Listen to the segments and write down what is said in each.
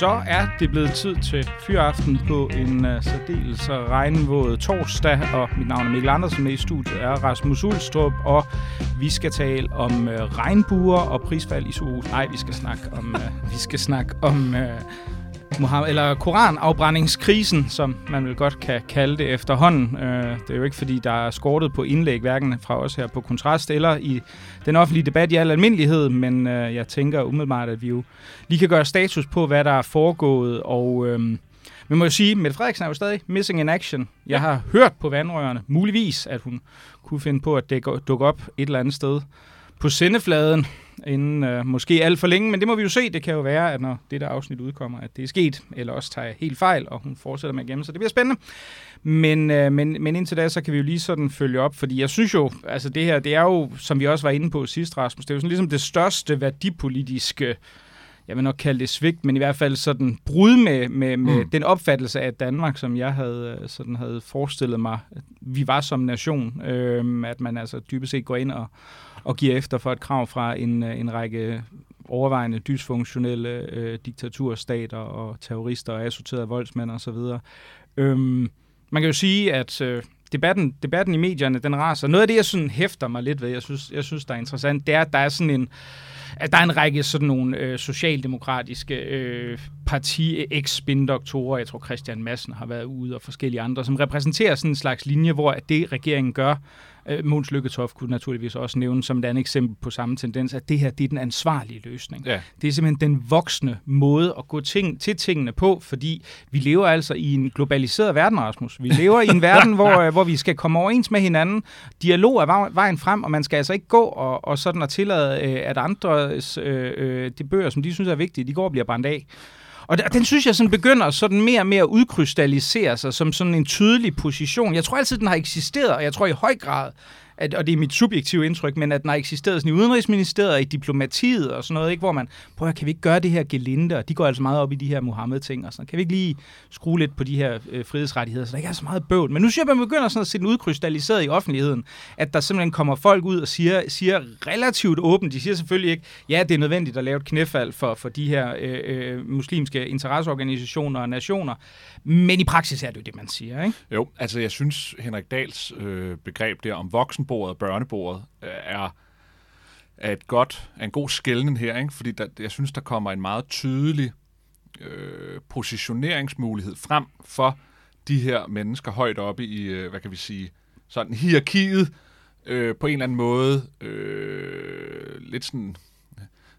Så er det blevet tid til fyraften på en uh, særdeles regnvåd torsdag, og mit navn er Mikkel Andersen, med i studiet er Rasmus Ulstrup, og vi skal tale om uh, regnbuer og prisfald i Sohus. Nej, vi skal snakke om, uh, vi skal snakke om uh, Muhammed, eller koranafbrændingskrisen, som man vel godt kan kalde det efterhånden. Øh, det er jo ikke, fordi der er skortet på indlæg, hverken fra os her på Kontrast eller i den offentlige debat i al almindelighed, men øh, jeg tænker umiddelbart, at vi jo lige kan gøre status på, hvad der er foregået, og... Øh, vi må jo sige, at Mette Frederiksen er jo stadig missing in action. Jeg har hørt på vandrørene, muligvis, at hun kunne finde på at dukke op et eller andet sted på sendefladen inden øh, måske alt for længe, men det må vi jo se. Det kan jo være, at når det der afsnit udkommer, at det er sket, eller også tager jeg helt fejl, og hun fortsætter med at gemme, så det bliver spændende. Men, øh, men, men indtil da, så kan vi jo lige sådan følge op, fordi jeg synes jo, altså det her, det er jo, som vi også var inde på sidst, Rasmus, det er jo sådan ligesom det største værdipolitiske jeg vil nok kalde det svigt, men i hvert fald sådan brud med, med, med mm. den opfattelse af Danmark, som jeg havde, øh, sådan havde forestillet mig, at vi var som nation. Øh, at man altså dybest set går ind og, og giver efter for et krav fra en, øh, en række overvejende dysfunktionelle øh, diktaturstater og terrorister og assorterede voldsmænd osv. Øhm, man kan jo sige, at øh, debatten, debatten i medierne, den raser. Noget af det, jeg sådan hæfter mig lidt ved, jeg synes, jeg synes der er interessant, det er, at der er sådan en, at der er en række sådan nogle øh, socialdemokratiske øh, parti eks doktorer jeg tror Christian Madsen har været ude, og forskellige andre, som repræsenterer sådan en slags linje, hvor at det regeringen gør, Øh, Måns Lykketoft kunne naturligvis også nævne som et andet eksempel på samme tendens, at det her det er den ansvarlige løsning. Ja. Det er simpelthen den voksne måde at gå ting, til tingene på, fordi vi lever altså i en globaliseret verden, Rasmus. Vi lever i en verden, hvor, øh, hvor vi skal komme overens med hinanden. Dialog er vejen frem, og man skal altså ikke gå og, og sådan at tillade, øh, at andres øh, øh, de bøger, som de synes er vigtige, de går og bliver brændt af. Og den synes jeg sådan begynder sådan mere og mere at udkrystallisere sig som sådan en tydelig position. Jeg tror altid, den har eksisteret, og jeg tror i høj grad, at, og det er mit subjektive indtryk, men at den har eksisteret sådan i Udenrigsministeriet og i diplomatiet og sådan noget, ikke, hvor man, prøver, kan vi ikke gøre det her gelinde, og de går altså meget op i de her Mohammed-ting, og sådan, kan vi ikke lige skrue lidt på de her øh, frihedsrettigheder, så der ikke er så meget bøvl. Men nu synes jeg, at man begynder sådan at se den udkrystalliseret i offentligheden, at der simpelthen kommer folk ud og siger, siger relativt åbent, de siger selvfølgelig ikke, ja, det er nødvendigt at lave et knæfald for, for de her øh, øh, muslimske interesseorganisationer og nationer, men i praksis er det jo det, man siger, ikke? Jo, altså jeg synes, Henrik Dals øh, begreb der om voksenbordet og børnebordet øh, er, er et godt, er en god skældning her, ikke? fordi der, jeg synes, der kommer en meget tydelig øh, positioneringsmulighed frem for de her mennesker højt oppe i, øh, hvad kan vi sige, sådan hierarkiet, øh, på en eller anden måde, øh, lidt sådan,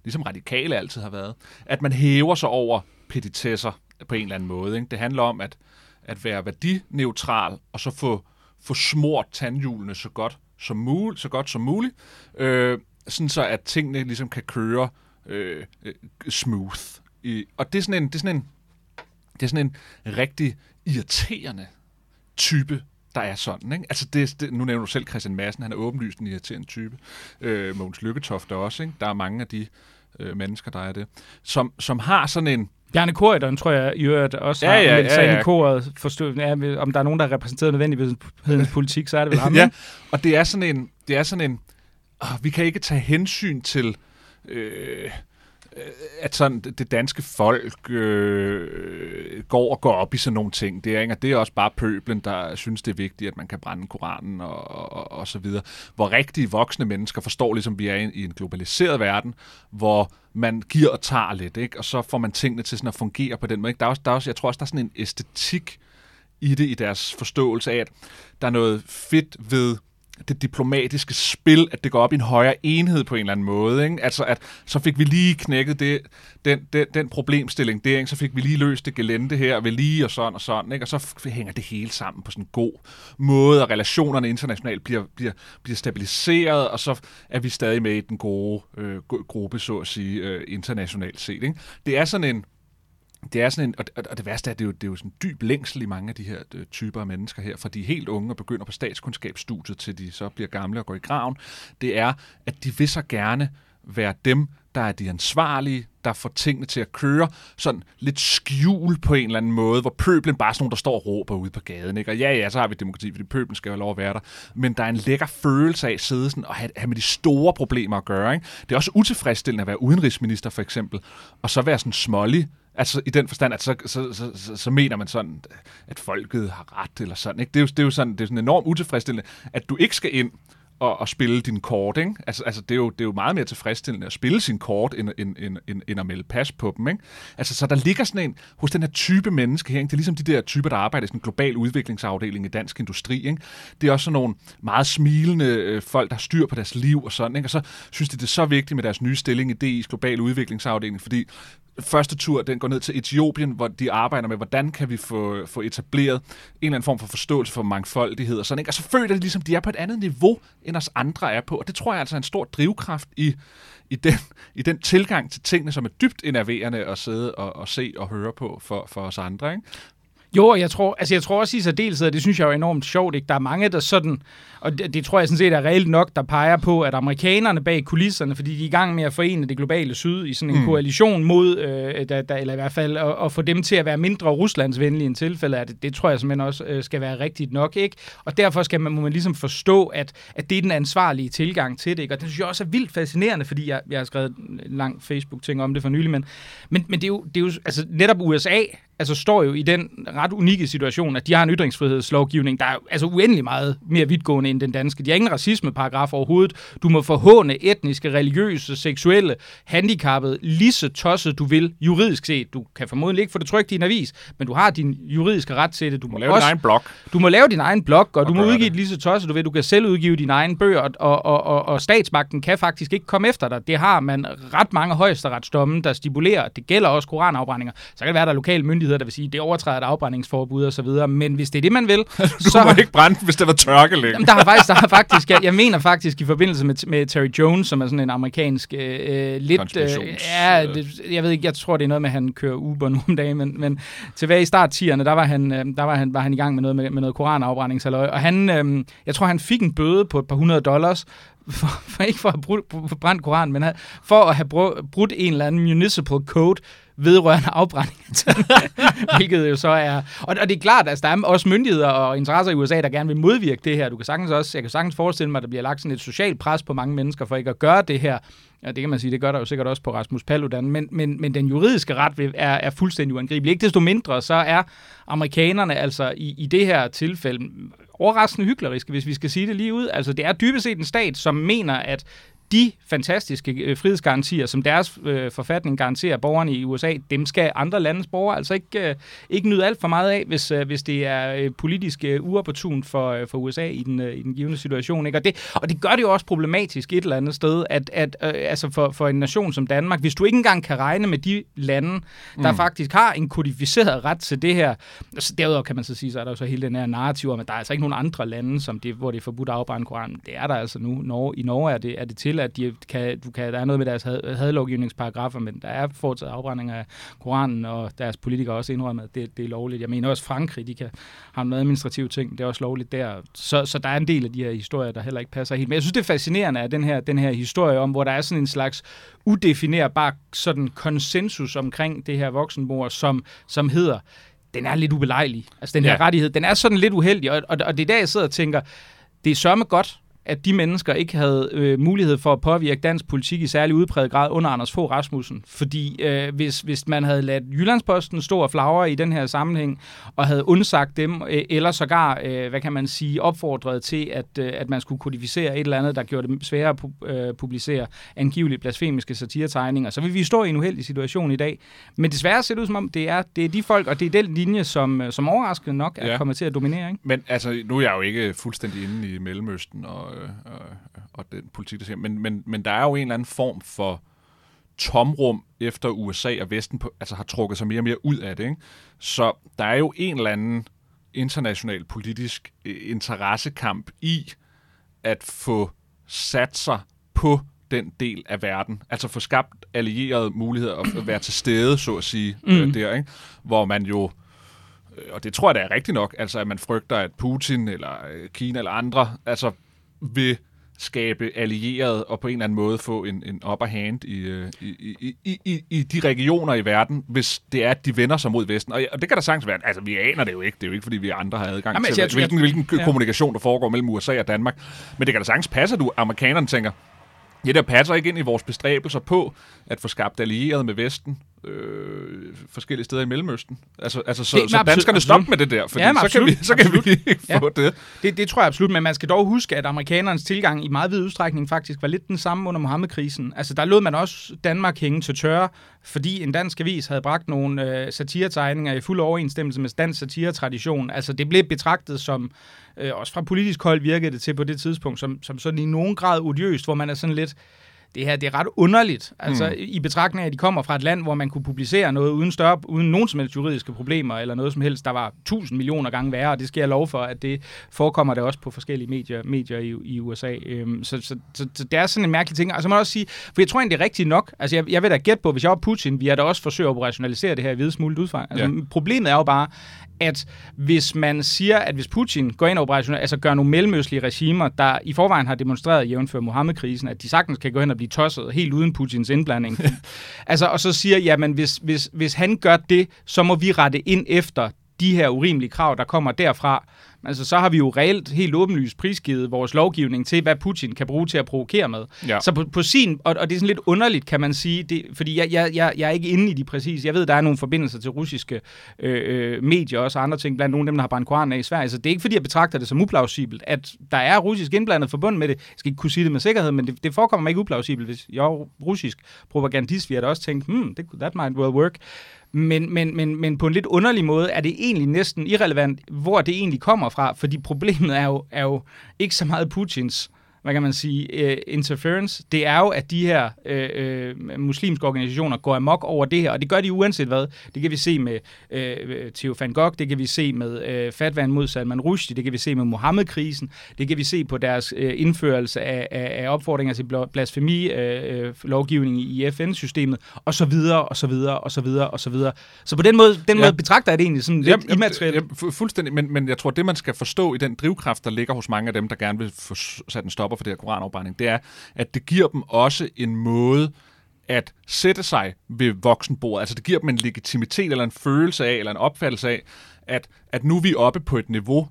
ligesom radikale altid har været, at man hæver sig over petitesser, på en eller anden måde. Ikke? Det handler om at, at være værdineutral, og så få, få smurt tandhjulene så godt som muligt, så godt som muligt, øh, sådan så at tingene ligesom kan køre øh, øh, smooth. I, og det er sådan en, det er sådan en, det er sådan en rigtig irriterende type der er sådan. Ikke? Altså det, det, nu nævner du selv Christian Madsen, han er åbenlyst en irriterende type. Øh, Mogens Lykketoft også. Ikke? Der er mange af de øh, mennesker, der er det, som, som har sådan en, Bjarne Korydon, tror jeg, i øvrigt også ja, ja, har ja, ja. i koret, forstå, ja, om der er nogen, der repræsenterer nødvendighedens politik, så er det vel ham. ja, og det er sådan en, det er sådan en, åh, vi kan ikke tage hensyn til, Øh, Øh, at sådan det danske folk øh, øh, går og går op i sådan nogle ting. Det er, ikke? Og det er også bare pøblen, der synes, det er vigtigt, at man kan brænde Koranen og, og, og så videre. Hvor rigtige voksne mennesker forstår, ligesom vi er i, i en globaliseret verden, hvor man giver og tager lidt, ikke? og så får man tingene til sådan at fungere på den måde. Ikke? Der er også, der er også, jeg tror også, der er sådan en æstetik i det, i deres forståelse af, at der er noget fedt ved det diplomatiske spil, at det går op i en højere enhed på en eller anden måde. Ikke? Altså, at så fik vi lige knækket det, den, den, den problemstilling der, ikke? så fik vi lige løst det gelente her, ved lige og sådan og sådan, ikke? og så hænger det hele sammen på sådan en god måde, og relationerne internationalt bliver, bliver, bliver stabiliseret, og så er vi stadig med i den gode øh, gruppe, så at sige, øh, internationalt set. Ikke? Det er sådan en det er sådan en, og, og det værste er, at det er jo, det er jo sådan en dyb længsel i mange af de her øh, typer af mennesker her, fra de helt unge og begynder på statskundskabsstudiet, til de så bliver gamle og går i graven, det er, at de vil så gerne være dem, der er de ansvarlige, der får tingene til at køre sådan lidt skjul på en eller anden måde, hvor pøblen bare er sådan nogen, der står og råber ude på gaden. Ikke? Og ja, ja, så har vi demokrati, fordi pøblen skal jo lov at være der. Men der er en lækker følelse af at sidde sådan og have, have med de store problemer at gøre. Ikke? Det er også utilfredsstillende at være udenrigsminister, for eksempel, og så være sådan smålig, Altså i den forstand, at så, så, så, så, så mener man sådan, at folket har ret eller sådan. Ikke? Det, er jo, det er jo sådan, det er sådan enormt utilfredsstillende, at du ikke skal ind og, og spille din kort. Ikke? Altså, altså det, er jo, det er jo meget mere tilfredsstillende at spille sin kort, end, end, end, end, end at melde pas på dem. Ikke? Altså, så der ligger sådan en, hos den her type menneske her, ikke? det er ligesom de der typer, der arbejder i sådan en global udviklingsafdeling i dansk industri. Ikke? Det er også sådan nogle meget smilende øh, folk, der har styr på deres liv og sådan. Ikke? Og så synes de, det er så vigtigt med deres nye stilling i DI's global udviklingsafdeling, fordi første tur, den går ned til Etiopien, hvor de arbejder med, hvordan kan vi få, få etableret en eller anden form for forståelse for mangfoldighed og sådan, ikke? Og så føler de ligesom, de er på et andet niveau, end os andre er på. Og det tror jeg altså er en stor drivkraft i, i, den, i den tilgang til tingene, som er dybt enerverende at sidde og, og se og høre på for, for os andre. Ikke? Jo, jeg tror, altså jeg tror også i særdeleshed, og det synes jeg er enormt sjovt, ikke? der er mange, der sådan, og det, det tror jeg sådan set er reelt nok, der peger på, at amerikanerne bag kulisserne, fordi de er i gang med at forene det globale syd i sådan en mm. koalition mod, øh, der, der, eller i hvert fald at, at få dem til at være mindre ruslandsvenlige end tilfælde af det, det tror jeg simpelthen også øh, skal være rigtigt nok, ikke? Og derfor skal man, må man ligesom forstå, at, at det er den ansvarlige tilgang til det, ikke? Og det synes jeg også er vildt fascinerende, fordi jeg, jeg har skrevet en lang Facebook-ting om det for nylig, men, men, men det, er jo, det er jo, altså netop USA altså står jo i den ret unikke situation, at de har en ytringsfrihedslovgivning, der er altså uendelig meget mere vidtgående end den danske. De har ingen racismeparagraf overhovedet. Du må forhåne etniske, religiøse, seksuelle, handicappede, lige så tosset du vil, juridisk set. Du kan formodentlig ikke få det trygt i en avis, men du har din juridiske ret til det. Du må lave også, din egen blog. Du må lave din egen blog, og, og du må udgive det lige så tosset du vil. Du kan selv udgive dine egne bøger, og, og, og, og statsmagten kan faktisk ikke komme efter dig. Det har man ret mange højesteretsdomme, der stipulerer. Det gælder også koranafbrændinger. Så kan det være, at der er lokale myndigheder, der vil sige, at det overtræder et afbrændingsforbud og så videre. Men hvis det er det, man vil... du så må ikke brænde, hvis det var tørke længe. Jamen, der har faktisk, der har faktisk jeg, jeg mener faktisk i forbindelse med, med Terry Jones, som er sådan en amerikansk øh, øh lidt... Øh, ja, det, jeg ved ikke, jeg tror, det er noget med, at han kører Uber nu om dagen, men, men tilbage i start 10'erne, der var han, øh, der var han, var han i gang med noget, med, med noget koranafbrændingshalløj, og han, øh, jeg tror, han fik en bøde på et par hundrede dollars, for, for ikke for at have brændt Koran, men for at have brudt en eller anden municipal code, vedrørende afbrænding. Hvilket jo så er... Og, og det er klart, at altså, der er også myndigheder og interesser i USA, der gerne vil modvirke det her. Du kan sagtens også, jeg kan sagtens forestille mig, at der bliver lagt sådan et socialt pres på mange mennesker for ikke at gøre det her. Ja, det kan man sige, det gør der jo sikkert også på Rasmus Paludan, men, men, men den juridiske ret er, er fuldstændig uangribelig. Ikke desto mindre, så er amerikanerne altså i, i det her tilfælde overraskende hykleriske, hvis vi skal sige det lige ud. Altså, det er dybest set en stat, som mener, at de fantastiske øh, frihedsgarantier, som deres øh, forfatning garanterer borgerne i USA, dem skal andre landes borgere altså ikke, øh, ikke nyde alt for meget af, hvis, øh, hvis det er øh, politisk øh, uopportunt for, øh, for USA i den, øh, i den givende situation. Ikke? Og, det, og det gør det jo også problematisk et eller andet sted, at, at øh, altså for, for en nation som Danmark, hvis du ikke engang kan regne med de lande, der mm. faktisk har en kodificeret ret til det her, så derudover kan man så sige, så er der jo så hele den her narrativ om, at der er altså ikke nogen andre lande, som det, hvor det er forbudt at afbrænde Koranen. Det er der altså nu. Norge, I Norge er det, er det til at de kan, du kan, der er noget med deres had, hadlovgivningsparagrafer, men der er foretaget afbrænding af Koranen, og deres politikere også indrømmet, at det, det er lovligt. Jeg mener også Frankrig, de kan have noget administrative ting, det er også lovligt der. Så, så der er en del af de her historier, der heller ikke passer helt. Men jeg synes, det er fascinerende, at den her, den her historie om, hvor der er sådan en slags udefinerbar sådan konsensus omkring det her voksenmord, som, som hedder, den er lidt ubelejlig. Altså den her ja. rettighed, den er sådan lidt uheldig, og, og, og det er der, jeg sidder og tænker, det er sørme godt, at de mennesker ikke havde øh, mulighed for at påvirke dansk politik i særlig udpræget grad under Anders Fogh Rasmussen. Fordi øh, hvis, hvis man havde ladt Jyllandsposten stå og flagre i den her sammenhæng, og havde undsagt dem, øh, eller sågar, øh, hvad kan man sige, opfordret til, at, øh, at man skulle kodificere et eller andet, der gjorde det sværere at pu- øh, publicere angiveligt blasfemiske satiretegninger, så vil vi stå i en uheldig situation i dag. Men desværre ser det ud som om, det er, det er de folk, og det er den linje, som, øh, som overraskende nok er ja. kommet til at dominere. Ikke? Men altså, nu er jeg jo ikke fuldstændig inde i Mellemøsten, og og, og, og den politik, der siger. Men, men, men der er jo en eller anden form for tomrum efter USA og Vesten på, altså har trukket sig mere og mere ud af det. Ikke? Så der er jo en eller anden international politisk øh, interessekamp i at få sat sig på den del af verden. Altså få skabt allierede muligheder at være til stede, så at sige, øh, mm. der, ikke? hvor man jo øh, og det tror jeg, det er rigtigt nok, altså at man frygter, at Putin eller Kina eller andre, altså vil skabe allierede og på en eller anden måde få en, en upper hand i, øh, i, i, i, i, de regioner i verden, hvis det er, at de vender sig mod Vesten. Og, og det kan da sagtens være, altså vi aner det jo ikke, det er jo ikke, fordi vi andre har adgang Jamen, til, jeg- jeg- hvilken, hvilken ja. kommunikation, der foregår mellem USA og Danmark. Men det kan da sagtens passe, at du, amerikanerne tænker, Ja, der passer ikke ind i vores bestræbelser på at få skabt allierede med Vesten øh, forskellige steder i Mellemøsten. Altså, altså så, Det- så danskerne absolut. stop med det der, fordi Ja, så, kan vi, så kan absolut. vi ikke Ja. få det. Det, det tror jeg absolut, men man skal dog huske, at amerikanernes tilgang i meget vid udstrækning faktisk var lidt den samme under Mohammed-krisen. Altså, der lod man også Danmark hænge til tørre, fordi en dansk avis havde bragt nogle øh, satiretegninger i fuld overensstemmelse med dansk satiretradition. Altså, det blev betragtet som, øh, også fra politisk hold virkede det til på det tidspunkt, som, som sådan i nogen grad odiøst, hvor man er sådan lidt, det her det er ret underligt, altså mm. i betragtning af, at de kommer fra et land, hvor man kunne publicere noget uden, større, uden nogen som helst juridiske problemer, eller noget som helst, der var tusind millioner gange værre, og det skal jeg lov for, at det forekommer det også på forskellige medier, medier i, i USA. Øhm, så, så, så, så det er sådan en mærkelig ting. Og så må jeg også sige, for jeg tror egentlig, det er rigtigt nok, altså jeg, jeg vil da gætte på, hvis jeg var Putin, vi har da også forsøgt at operationalisere det her i videst muligt udfang. Altså, Ja. Problemet er jo bare, at hvis man siger, at hvis Putin går ind og operationel, altså gør nogle mellemøstlige regimer, der i forvejen har demonstreret jævnfør Mohammed-krisen, at de sagtens kan gå hen og blive tosset helt uden Putins indblanding. altså, og så siger, jamen hvis, hvis, hvis han gør det, så må vi rette ind efter de her urimelige krav, der kommer derfra. Altså, så har vi jo reelt helt åbenlyst prisgivet vores lovgivning til, hvad Putin kan bruge til at provokere med. Ja. Så på, på sin, og, og det er sådan lidt underligt, kan man sige, det, fordi jeg, jeg, jeg, jeg er ikke inde i de præcis. Jeg ved, der er nogle forbindelser til russiske øh, øh, medier også, og andre ting, blandt nogle af dem, der har brændt koranen af i Sverige. Så det er ikke, fordi jeg betragter det som uplausibelt, at der er russisk indblandet forbundet med det. Jeg skal ikke kunne sige det med sikkerhed, men det, det forekommer mig ikke uplausibelt. Hvis jeg var russisk propagandist, vi havde også tænkt, hmm, det, that might well work. Men, men, men, men på en lidt underlig måde er det egentlig næsten irrelevant, hvor det egentlig kommer fra, fordi problemet er jo, er jo ikke så meget Putins hvad kan man sige, uh, interference, det er jo, at de her uh, uh, muslimske organisationer går amok over det her, og det gør de uanset hvad. Det kan vi se med uh, Theo van Gogh, det kan vi se med uh, fatwaen mod Salman Rushdie, det kan vi se med Mohammed-krisen, det kan vi se på deres uh, indførelse af, af, af opfordringer til blasfemi-lovgivning uh, i FN-systemet, og så videre, og så videre, og så videre, og så videre. Så på den måde, den Ja. måde betragter jeg det egentlig sådan lidt Jamen, immaterielt. fu- fuldstændig, men, men jeg tror, det man skal forstå i den drivkraft, der ligger hos mange af dem, der gerne vil få sat en stopper for det her koranafbrænding, det er, at det giver dem også en måde at sætte sig ved voksenbordet. Altså det giver dem en legitimitet eller en følelse af, eller en opfattelse af, at, at nu er vi oppe på et niveau,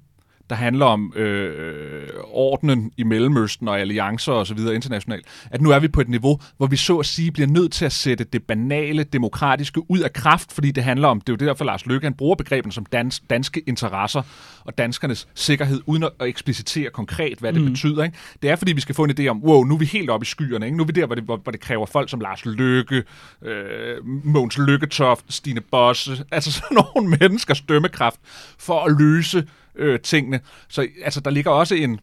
der handler om øh, ordenen i Mellemøsten og alliancer og så videre internationalt, at nu er vi på et niveau, hvor vi så at sige bliver nødt til at sætte det banale, demokratiske ud af kraft, fordi det handler om, det er jo derfor Lars Løkke, han bruger begreberne som dans, danske interesser og danskernes sikkerhed, uden at eksplicitere konkret, hvad det mm. betyder. Ikke? Det er fordi, vi skal få en idé om, wow, nu er vi helt oppe i skyerne, ikke? nu er vi der, hvor det, hvor, hvor det kræver folk som Lars Løkke, øh, Mogens Lykketoft, Stine Bosse, altså sådan nogle menneskers dømmekraft for at løse øh, tingene. Så altså, der ligger også en,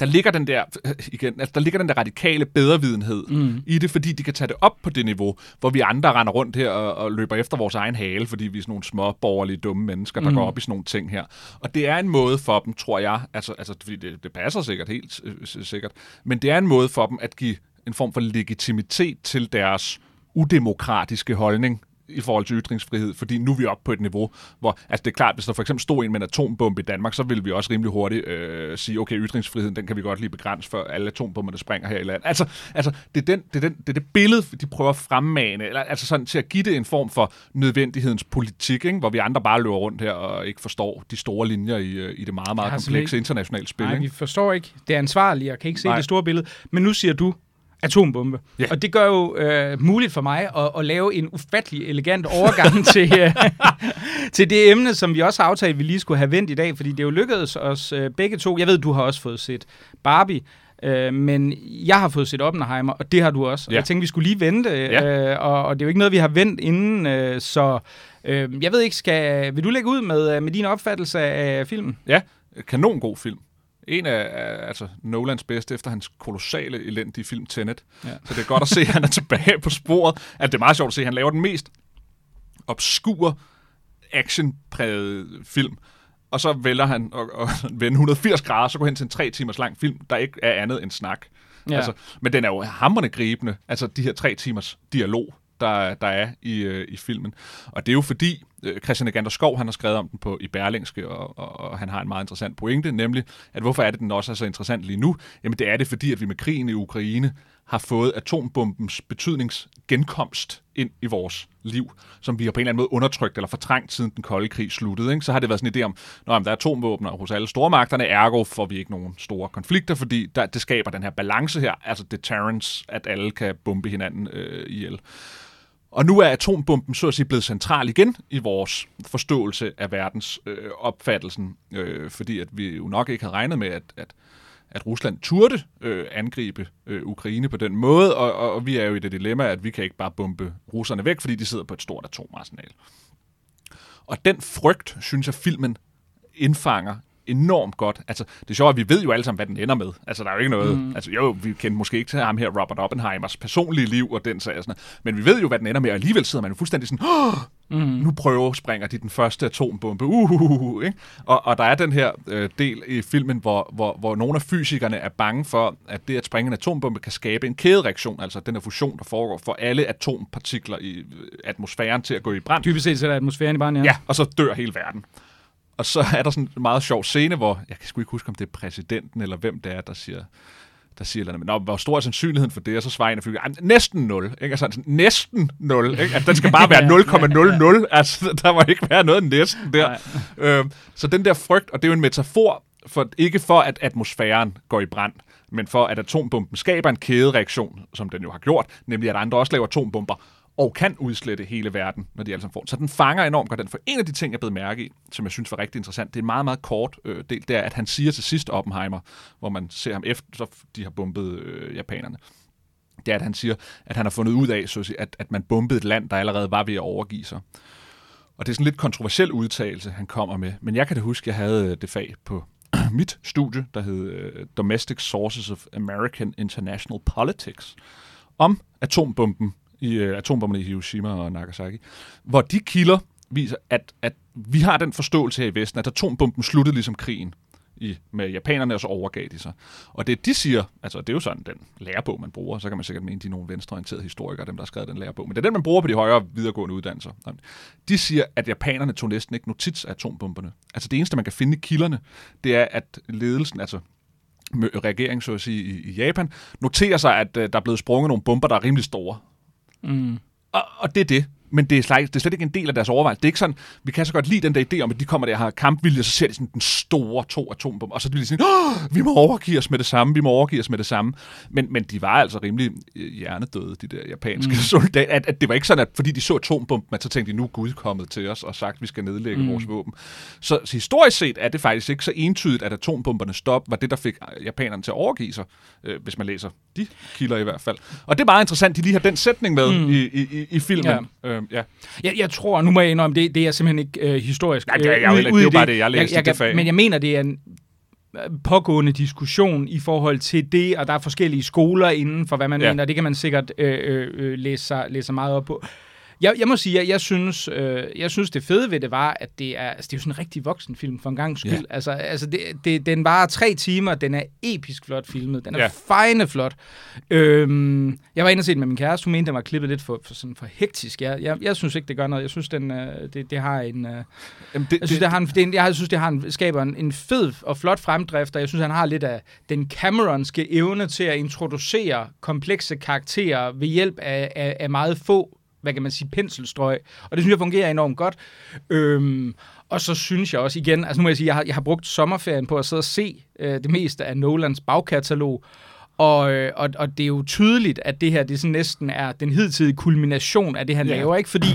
der ligger den der, øh, igen, altså, der ligger den der radikale bedrevidenhed mm. i det, fordi de kan tage det op på det niveau, hvor vi andre render rundt her og, og løber efter vores egen hale, fordi vi er sådan nogle små borgerlige dumme mennesker, der mm. går op i sådan nogle ting her. Og det er en måde for dem, tror jeg, altså, altså fordi det, det passer sikkert helt øh, sikkert, men det er en måde for dem at give en form for legitimitet til deres udemokratiske holdning i forhold til ytringsfrihed, fordi nu er vi oppe på et niveau, hvor, altså det er klart, hvis der for eksempel stod en med en atombombe i Danmark, så vil vi også rimelig hurtigt øh, sige, okay, ytringsfriheden, den kan vi godt lige begrænse, for alle atombomberne springer her i landet. Altså, altså det, er den, det, er den, det er det billede, de prøver at fremmane, eller, altså sådan til at give det en form for nødvendighedens politik, ikke? hvor vi andre bare løber rundt her og ikke forstår de store linjer i, øh, i det meget, meget komplekse internationale spil. Nej, ikke? vi forstår ikke. Det er ansvarligt, og kan ikke se Nej. det store billede. Men nu siger du atombombe. Ja. Og det gør jo øh, muligt for mig at, at lave en ufattelig elegant overgang til, øh, til det emne, som vi også har aftalt, vi lige skulle have vendt i dag, fordi det er jo lykkedes os øh, begge to. Jeg ved, du har også fået set Barbie, øh, men jeg har fået set Oppenheimer, og det har du også. Og Ja. jeg tænkte, vi skulle lige vente, øh, og, og det er jo ikke noget, vi har vendt inden, øh, så øh, jeg ved ikke, skal, vil du lægge ud med, øh, med din opfattelse af filmen? Ja, kanon god film. En af, af altså Nolans bedste efter hans kolossale elendige film Tenet. Ja. Så det er godt at se, at han er tilbage på sporet. At det er meget sjovt at se, at han laver den mest obskure actionprægede film. Og så vælger han at, at vende 180 grader, så går hen til en tre timers lang film, der ikke er andet end snak. Ja. Altså, men den er jo hammerende gribende, altså de her tre timers dialog, der, der er i, øh, i filmen. Og det er jo fordi, Øh, Christian Egander Skov, han har skrevet om den på i Berlingske, og, og, og han har en meget interessant pointe, nemlig, at hvorfor er det, den også er så interessant lige nu? Jamen det er det, fordi at vi med krigen i Ukraine har fået atombombens betydningsgenkomst ind i vores liv, som vi har på en eller anden måde undertrykt eller fortrængt siden den kolde krig sluttede. Ikke? Så har det været sådan en idé om, at der er atomvåben hos alle stormagterne, ergo får vi ikke nogen store konflikter, fordi der, det skaber den her balance her, altså deterrence, at alle kan bombe hinanden øh, ihjel. Og nu er atombomben så at sige blevet central igen i vores forståelse af verdens øh, opfattelsen, øh, fordi at vi jo nok ikke havde regnet med, at, at at Rusland turde øh, angribe øh, Ukraine på den måde, og, og, og vi er jo i det dilemma, at vi kan ikke bare bombe russerne væk, fordi de sidder på et stort atomarsenal. Og den frygt, synes jeg, filmen indfanger enormt godt. Altså, det er sjovt, at vi ved jo alle sammen, hvad den ender med. Altså, der er jo ikke noget... Mm. Altså, jo, vi kender måske ikke til ham her, Robert Oppenheimers personlige liv og den sag, sådan men vi ved jo, hvad den ender med, og alligevel sidder man jo fuldstændig sådan, oh, mm. nu prøver springer de den første atombombe, uh, uh, uh, uh, ikke? Og, og der er den her øh, del i filmen, hvor, hvor, hvor nogle af fysikerne er bange for, at det at springe en atombombe kan skabe en kædereaktion, altså den her fusion, der foregår for alle atompartikler i øh, atmosfæren til at gå i brand. Typisk set sætter atmosfæren i brand, ja. Ja, og så dør hele verden. Og så er der sådan en meget sjov scene, hvor, jeg kan sgu ikke huske, om det er præsidenten eller hvem det er, der siger, der siger eller andet. Nå, hvor stor er sandsynligheden for det? Og så svarer en af flyene, næsten 0. Ikke? Altså, sådan, næsten 0. Ikke? Altså, den skal bare være 0,00. Altså, der må ikke være noget næsten der. Øhm, så den der frygt, og det er jo en metafor, for, ikke for, at atmosfæren går i brand, men for, at atombomben skaber en kædereaktion, som den jo har gjort, nemlig at andre også laver atombomber, og kan udslette hele verden, når de alle sammen får Så den fanger enormt godt den. For en af de ting, jeg blev mærke i, som jeg synes var rigtig interessant, det er en meget, meget kort øh, del, det er, at han siger til sidst Oppenheimer, hvor man ser ham efter, så de har bombet øh, japanerne, det er, at han siger, at han har fundet ud af, så at, sige, at, at man bombede et land, der allerede var ved at overgive sig. Og det er sådan en lidt kontroversiel udtalelse, han kommer med. Men jeg kan da huske, at jeg havde øh, det fag på mit studie, der hed uh, Domestic Sources of American International Politics, om atombomben i øh, atombomberne i Hiroshima og Nagasaki, hvor de kilder viser, at, at vi har den forståelse her i Vesten, at atombomben sluttede ligesom krigen i, med japanerne, og så overgav de sig. Og det de siger, altså det er jo sådan den lærebog, man bruger, så kan man sikkert mene, de er nogle venstreorienterede historikere, dem der har skrevet den lærebog, men det er den, man bruger på de højere videregående uddannelser. De siger, at japanerne tog næsten ikke notits af atombomberne. Altså det eneste, man kan finde i kilderne, det er, at ledelsen, altså regeringen, så at sige, i, i Japan, noterer sig, at uh, der er blevet sprunget nogle bomber, der er rimelig store. Mm. Og, og det er det. Men det er, slet, det er slet ikke en del af deres overvejelse. Det er ikke sådan, vi kan så godt lide den der idé om, at de kommer der og har kampvilje, og så ser de sådan den store to atombombe, og så bliver de sådan, vi må overgive os med det samme, vi må overgive os med det samme. Men, men de var altså rimelig øh, hjernedøde, de der japanske mm. soldater. At, at det var ikke sådan, at fordi de så atombomben, at så tænkte de, nu er Gud kommet til os og sagt, at vi skal nedlægge mm. vores våben. Så, så historisk set er det faktisk ikke så entydigt, at atombomberne stop var det, der fik japanerne til at overgive sig, øh, hvis man læser de kilder i hvert fald. Og det er meget interessant, de lige har den sætning med mm. i, i, i filmen. Ja. Øh, ja. Jeg, jeg tror, nu må jeg indrømme, det, det er simpelthen ikke øh, historisk. Nej, det er, jeg, jeg, det er jo bare det, jeg læste jeg, jeg, det fag. Men jeg mener, det er en øh, pågående diskussion i forhold til det, og der er forskellige skoler inden for, hvad man ja. mener, det kan man sikkert øh, øh, øh læse, sig, læse sig meget op på. Jeg, jeg må sige, at jeg synes, øh, jeg synes, det fede ved det var, at det er, altså, det er jo sådan en rigtig voksen film for en gang skyld. Ja. Altså, altså det, det, den var tre timer, den er episk flot filmet, den er ja. fejne flot. Øhm, jeg var inde og set med min kæreste, hun mente, den var klippet lidt for, for, sådan for hektisk. Jeg, jeg, jeg synes ikke, det gør noget. Jeg synes, den, øh, det, det har en... Øh, Jamen det, jeg synes, det, har en, det, jeg synes, det har en, skaber en, en fed og flot fremdrift, og jeg synes, han har lidt af den Cameronske evne til at introducere komplekse karakterer ved hjælp af, af, af meget få hvad kan man sige, penselstrøg. Og det synes jeg fungerer enormt godt. Øhm, og så synes jeg også igen, altså nu må jeg sige, jeg har, jeg har brugt sommerferien på at sidde og se øh, det meste af Nolans bagkatalog, og, øh, og, og det er jo tydeligt, at det her det sådan næsten er den hidtidige kulmination af det, han yeah. laver, ikke? Fordi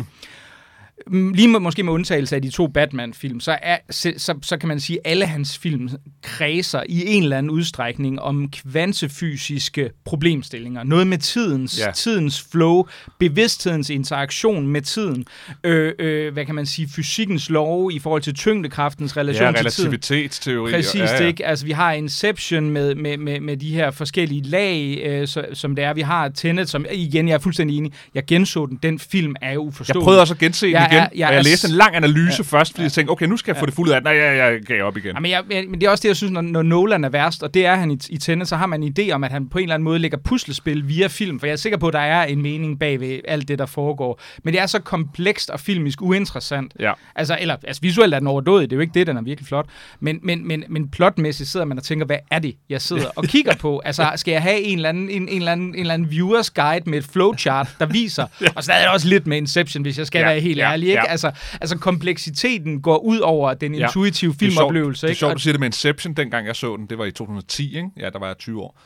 lige med, måske med undtagelse af de to Batman-film, så, er, så, så, så kan man sige, at alle hans film kredser i en eller anden udstrækning om kvantefysiske problemstillinger. Noget med tidens, ja. tidens flow, bevidsthedens interaktion med tiden. Øh, øh, hvad kan man sige? Fysikkens lov i forhold til tyngdekraftens relation ja, til tiden. relativitetsteori. Præcis, ja, ja. ikke? Altså, vi har Inception med, med, med, med de her forskellige lag, øh, så, som det er. Vi har Tenet, som igen, jeg er fuldstændig enig, jeg genså den. Den film er jo uforståelig. Jeg prøvede også at gense den igen. er- Jeg, jeg og jeg læste en lang analyse ja. først, fordi jeg tænkte, okay, nu skal jeg få det fuldt ud af. Nej, jeg, jeg gav op igen. Jamen, jeg, men men det er også det, jeg synes, når, når Nolan er værst, og det er han i, i Tenet, så har man en idé om, at han på en eller anden måde lægger puslespil via film, for jeg er sikker på, at der er en mening bag ved alt det, der foregår. Men det er så komplekst og filmisk uinteressant. Ja. Altså, eller, altså visuelt er den overdådig, det er jo ikke det, den er virkelig flot. Men, men, men, men plotmæssigt sidder man og tænker, hvad er det, jeg sidder og kigger på? Altså, skal jeg have en eller anden, en, en eller anden, en eller anden viewers guide med et flowchart, der viser? Og så er det også lidt med Inception, hvis jeg skal Ja, være helt ja, ærlig. Ikke? ja. Altså, altså, kompleksiteten går ud over den Ja. intuitive sjovt- filmoplevelse. Det er ikke? sjovt, Og- du siger det med Inception, dengang jeg så den. Det var i 2010, ikke? Ja, der var jeg 20 år.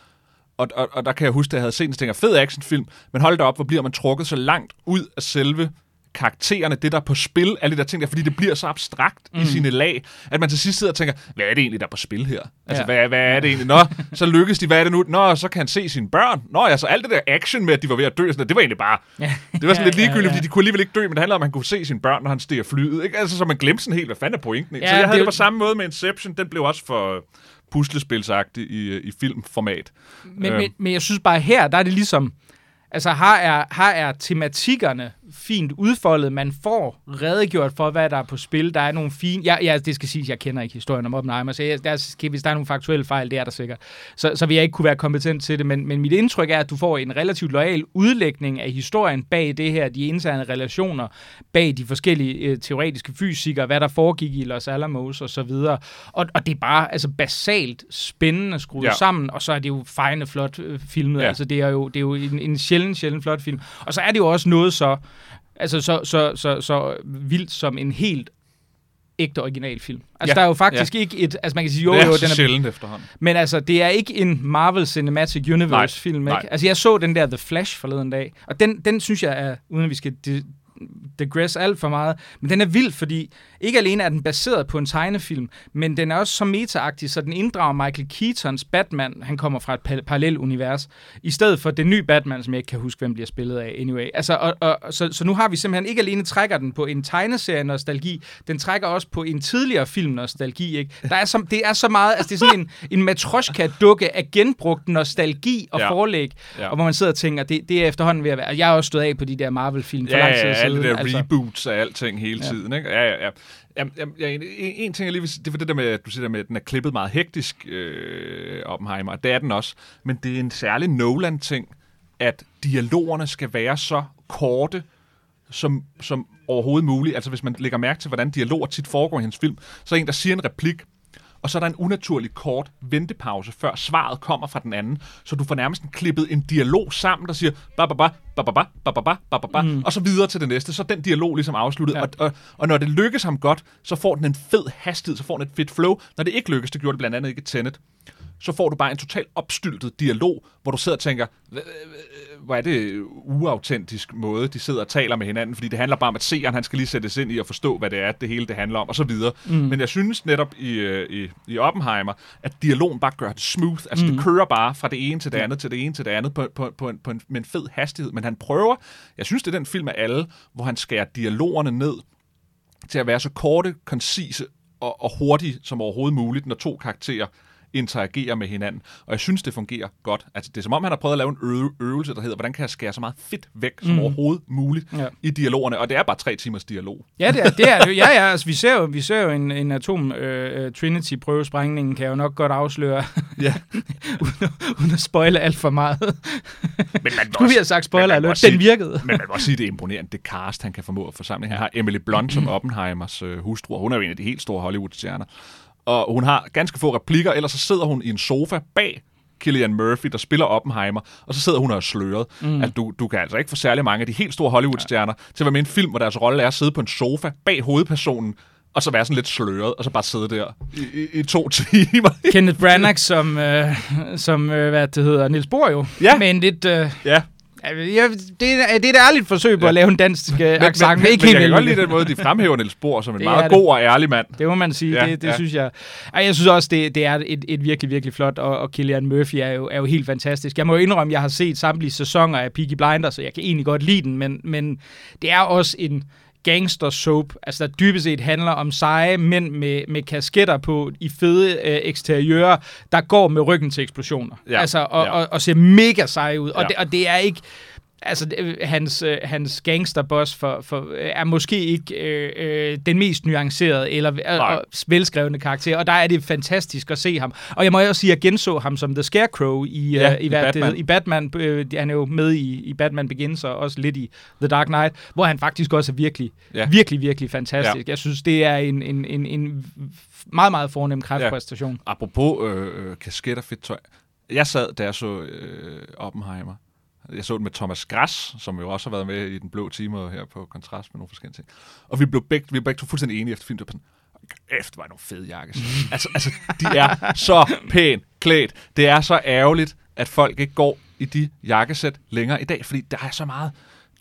Og, og, og der kan jeg huske, at jeg havde set så tænker jeg, fed actionfilm, men hold da op, hvor bliver man trukket så langt ud af selve karaktererne, det der er på spil, alle de der ting der, fordi det bliver så abstrakt mm. i sine lag, at man til sidst sidder og tænker, hvad er det egentlig, der er på spil her? Altså, Ja. ja. hvad, hvad er det egentlig? Nå, så lykkes de, hvad er det nu? Nå, så kan han se sine børn. Nå, altså alt det der action med, at de var ved at dø, sådan, det var egentlig bare, Ja. det var sådan lidt Ja, ja, ligegyldigt, ja. fordi de kunne alligevel ikke dø, men det handler om, at han kunne se sine børn, når han stiger flyet. Ikke? Altså, så man glemte sådan helt, hvad fanden er pointen? Ja, Ja, så jeg havde det, på samme måde med Inception. Den blev også for puslespilsagtig i, i filmformat. Men, Øhm. men, men jeg synes bare her, der er det ligesom... Altså, her er, her er tematikkerne fint udfoldet. Man får redegjort for, hvad der er på spil. Der er nogle fine... Ja, ja det skal siges, jeg kender ikke historien om Oppenheimer, så jeg, der, hvis der er nogle faktuelle fejl, det er der sikkert. Så, så vil jeg ikke kunne være kompetent til det, men, men mit indtryk er, at du får en relativt lojal udlægning af historien bag det her, de interne relationer, bag de forskellige øh, teoretiske fysikere, hvad der foregik i Los Alamos og så videre. Og, og det er bare altså basalt spændende skruet ja. Sammen, og så er det jo fejende flot øh, filmet. Ja. Altså det er jo, det er jo en, en sjælden, sjælden flot film. Og så er det jo også noget så, altså så, så, så, så vildt som en helt ægte originalfilm. Altså, ja, der er jo faktisk ja. ikke et... Altså, man kan sige, jo, det er jo, den er, sjældent efterhånden. men altså, det er ikke en Marvel Cinematic Universe-film, ikke? nej. Altså, jeg så den der The Flash forleden dag, og den, den synes jeg er, uden at vi skal digress alt for meget, men den er vild, fordi ikke alene er den baseret på en tegnefilm, men den er også så metaagtig, så den inddrager Michael Keatons Batman, han kommer fra et pa- parallelt univers, i stedet for den nye Batman, som jeg ikke kan huske, hvem bliver spillet af anyway. Altså, og, og, så, så nu har vi simpelthen ikke alene trækker den på en tegneserie-nostalgi, den trækker også på en tidligere film-nostalgi, ikke? Der er så, det er så meget, altså det er sådan en, en matroska-dukke af genbrugt nostalgi og ja. Ja. forlæg, ja. Ja. og hvor man sidder og tænker, det, det er efterhånden ved at være, jeg har også stået af på de der Marvel-film for Ja, lang tid ja, siden. Alle det der altså. reboots af alting hele Ja. tiden. Ikke? Ja, ja, ja. Jamen, ja, en, en, ting, jeg lige vil sige, det var det der med, at du siger der med, at den er klippet meget hektisk, øh, Oppenheimer, det er den også. Men det er en særlig Nolan-ting, at dialogerne skal være så korte, som, som overhovedet muligt. Altså hvis man lægger mærke til, hvordan dialoger tit foregår i hans film, så er en, der siger en replik, og så er der en unaturlig kort ventepause, før svaret kommer fra den anden. Så du får nærmest klippet en dialog sammen, der siger, ba ba ba, ba ba ba, ba ba ba, ba mm. og så videre til det næste. Så den dialog ligesom afsluttet. Ja. Og, og, og, når det lykkes ham godt, så får den en fed hastighed, så får den et fedt flow. Når det ikke lykkes, det gjorde det blandt andet ikke Tenet så får du bare en totalt opstyltet dialog, hvor du sidder og tænker, "Hva- hva- hvor er det uautentisk måde, de sidder og taler med hinanden, fordi det handler bare om, at seeren, han skal lige sættes ind i at forstå, hvad det er, det hele det handler om, og så videre. Mm. Men jeg synes netop i, øh, i, i Oppenheimer, at dialogen bare gør det smooth, altså mm. det kører bare fra det ene til det andet, til det ene til det andet, på, på, på, en, på en, med en fed hastighed, men han prøver, jeg synes, det er den film af alle, hvor han skærer dialogerne ned, til at være så korte, koncise og, og hurtige som overhovedet muligt, når to karakterer interagerer med hinanden. Og jeg synes, det fungerer godt. Altså, det er som om, han har prøvet at lave en øve, øvelse, der hedder, hvordan kan jeg skære så meget fedt væk som mm. overhovedet muligt Ja. i dialogerne. Og det er bare tre timers dialog. Ja, det er det. Er, ja, ja, altså, vi ser jo, vi ser jo en, en atom øh, Trinity-prøvesprængning, kan jeg jo nok godt afsløre, Ja. uden, at- uden at spoile alt for meget. Men man Skulle vi også- have sagt spoiler alert? også Den virkede. Men man må også sige, det er imponerende, det cast, han kan formå at forsamle. Han har Emily Blunt som Oppenheimers øh, hustru, og hun er jo en af de helt store Hollywood-stjerner. Og hun har ganske få replikker, ellers så sidder hun i en sofa bag Killian Murphy, der spiller Oppenheimer, og så sidder hun og er sløret. Mm. Altså, du, du kan altså ikke få særlig mange af de helt store Hollywood-stjerner til at være med i en film, hvor deres rolle er at sidde på en sofa bag hovedpersonen, og så være sådan lidt sløret, og så bare sidde der i, i, i to timer. Kenneth Branagh som, øh, som øh, hvad det hedder, Niels Bohr jo. Ja. Men lidt... Øh, ja, ja, det, er, det er et ærligt forsøg på Ja. at lave en dansk øh, accent. men, men, ikke men jeg kan godt lide den måde, de fremhæver Niels Bohr som en Det meget god og ærlig mand. Det må man sige. Ja, det det ja. synes jeg. Ej, jeg synes også, det, det er et, et virkelig, virkelig flot, og, og Killian Murphy er jo, er jo helt fantastisk. Jeg må jo indrømme, at jeg har set samtlige sæsoner af Peaky Blinders, så jeg kan egentlig godt lide den, men, men det er også en gangster soap, altså der dybest set handler om seje mænd med, med kasketter på i fede øh, eksteriører, der går med ryggen til eksplosioner. Ja, Altså, og, ja. og, og ser mega seje ud. Og, Ja. det, og det er ikke altså, øh, hans, øh, hans gangsterboss for, for, øh, er måske ikke øh, den mest nuancerede eller øh, velskrevne karakter, og der er det fantastisk at se ham. Og jeg må også sige, at jeg genså ham som The Scarecrow i, ja, øh, i, i Batman. Det, i Batman. Øh, han er jo med i, i Batman Begins og også lidt i The Dark Knight, hvor han faktisk også er virkelig, ja. virkelig, virkelig fantastisk. Ja. Jeg synes, det er en, en, en, en meget, meget fornem kræftpræstation. Ja. Apropos øh, øh, kasket og fedt tøj. Jeg sad, da jeg så øh, Oppenheimer, jeg så den med Thomas Gras, som jo også har været med i den blå time her på Kontrast med nogle forskellige ting. Og vi blev begge, vi blev begge to fuldstændig enige efter filmen. Efter var nogle fede jakkes. altså, altså, de er så pænt klædt. Det er så ærgerligt, at folk ikke går i de jakkesæt længere i dag, fordi der er så meget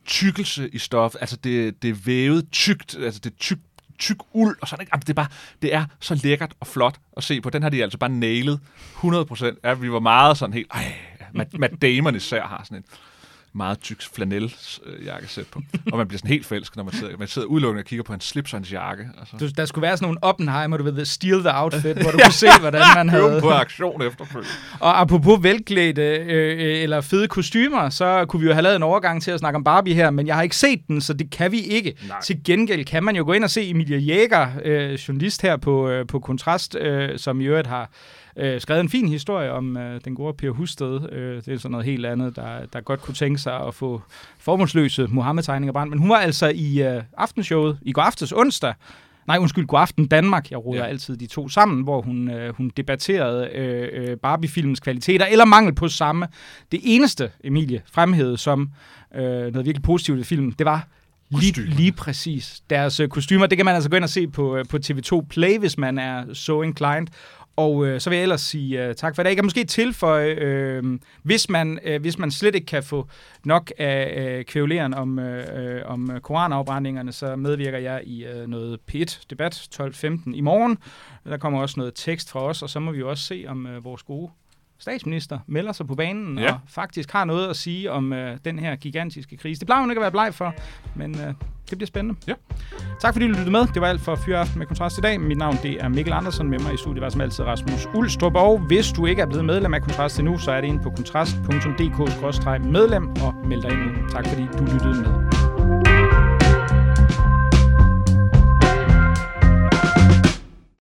tykkelse i stof. Altså, det, det er vævet tykt, altså det er tyk, tyk uld, og sådan, ikke? det, er bare, det er så lækkert og flot at se på. Den har de altså bare nailet 100%. Ja, vi var meget sådan helt, ej, Matt, Matt Damon især har sådan en meget tyk flanel øh, jakkesæt på. Og man bliver sådan helt forelsket, når man sidder, man sidder udelukkende og kigger på en slips og hans jakke. Altså. Du, der skulle være sådan nogle Oppenheimer, du ved, Steal the Outfit, hvor du kunne se, hvordan man havde... på aktion efterfølgende. Og apropos velklædte øh, øh, eller fede kostymer, så kunne vi jo have lavet en overgang til at snakke om Barbie her, men jeg har ikke set den, så det kan vi ikke. Nej. Til gengæld kan man jo gå ind og se Emilia Jæger, øh, journalist her på, øh, på Kontrast, øh, som i øvrigt har øh, skrevet en fin historie om øh, den gode Per Husted. Øh, det er sådan noget helt andet, der, der godt kunne tænke sig at få formålsløse Mohammed-tegninger brændt. Men hun var altså i øh, aftenshowet i går aftes onsdag, Nej, undskyld, God Aften Danmark. Jeg råder ja. altid de to sammen, hvor hun, øh, hun debatterede øh, øh, Barbie-filmens kvaliteter, eller mangel på samme. Det eneste, Emilie fremhævede som øh, noget virkelig positivt i filmen, det var lige, lige præcis deres øh, kostymer. Det kan man altså gå ind og se på, øh, på TV2 Play, hvis man er so inclined. Og øh, så vil jeg ellers sige øh, tak for det. Jeg kan måske tilføje, øh, hvis, man, øh, hvis man slet ikke kan få nok af øh, kvævleren om, øh, om koranafbrændingerne, så medvirker jeg i øh, noget P1-debat 12.15 i morgen. Der kommer også noget tekst fra os, og så må vi jo også se, om øh, vores gode statsminister melder sig på banen ja. og faktisk har noget at sige om øh, den her gigantiske krise. Det plejer hun ikke at være bleg for, men øh, det bliver spændende. Ja. Tak fordi du lyttede med. Det var alt for Fyraften med Kontrast i dag. Mit navn det er Mikkel Andersen. Med mig i studiet var som altid Rasmus Ulstrup. Og hvis du ikke er blevet medlem af Kontrast endnu, så er det inde på kontrast.dk-medlem og meld dig ind nu. Tak fordi du lyttede med.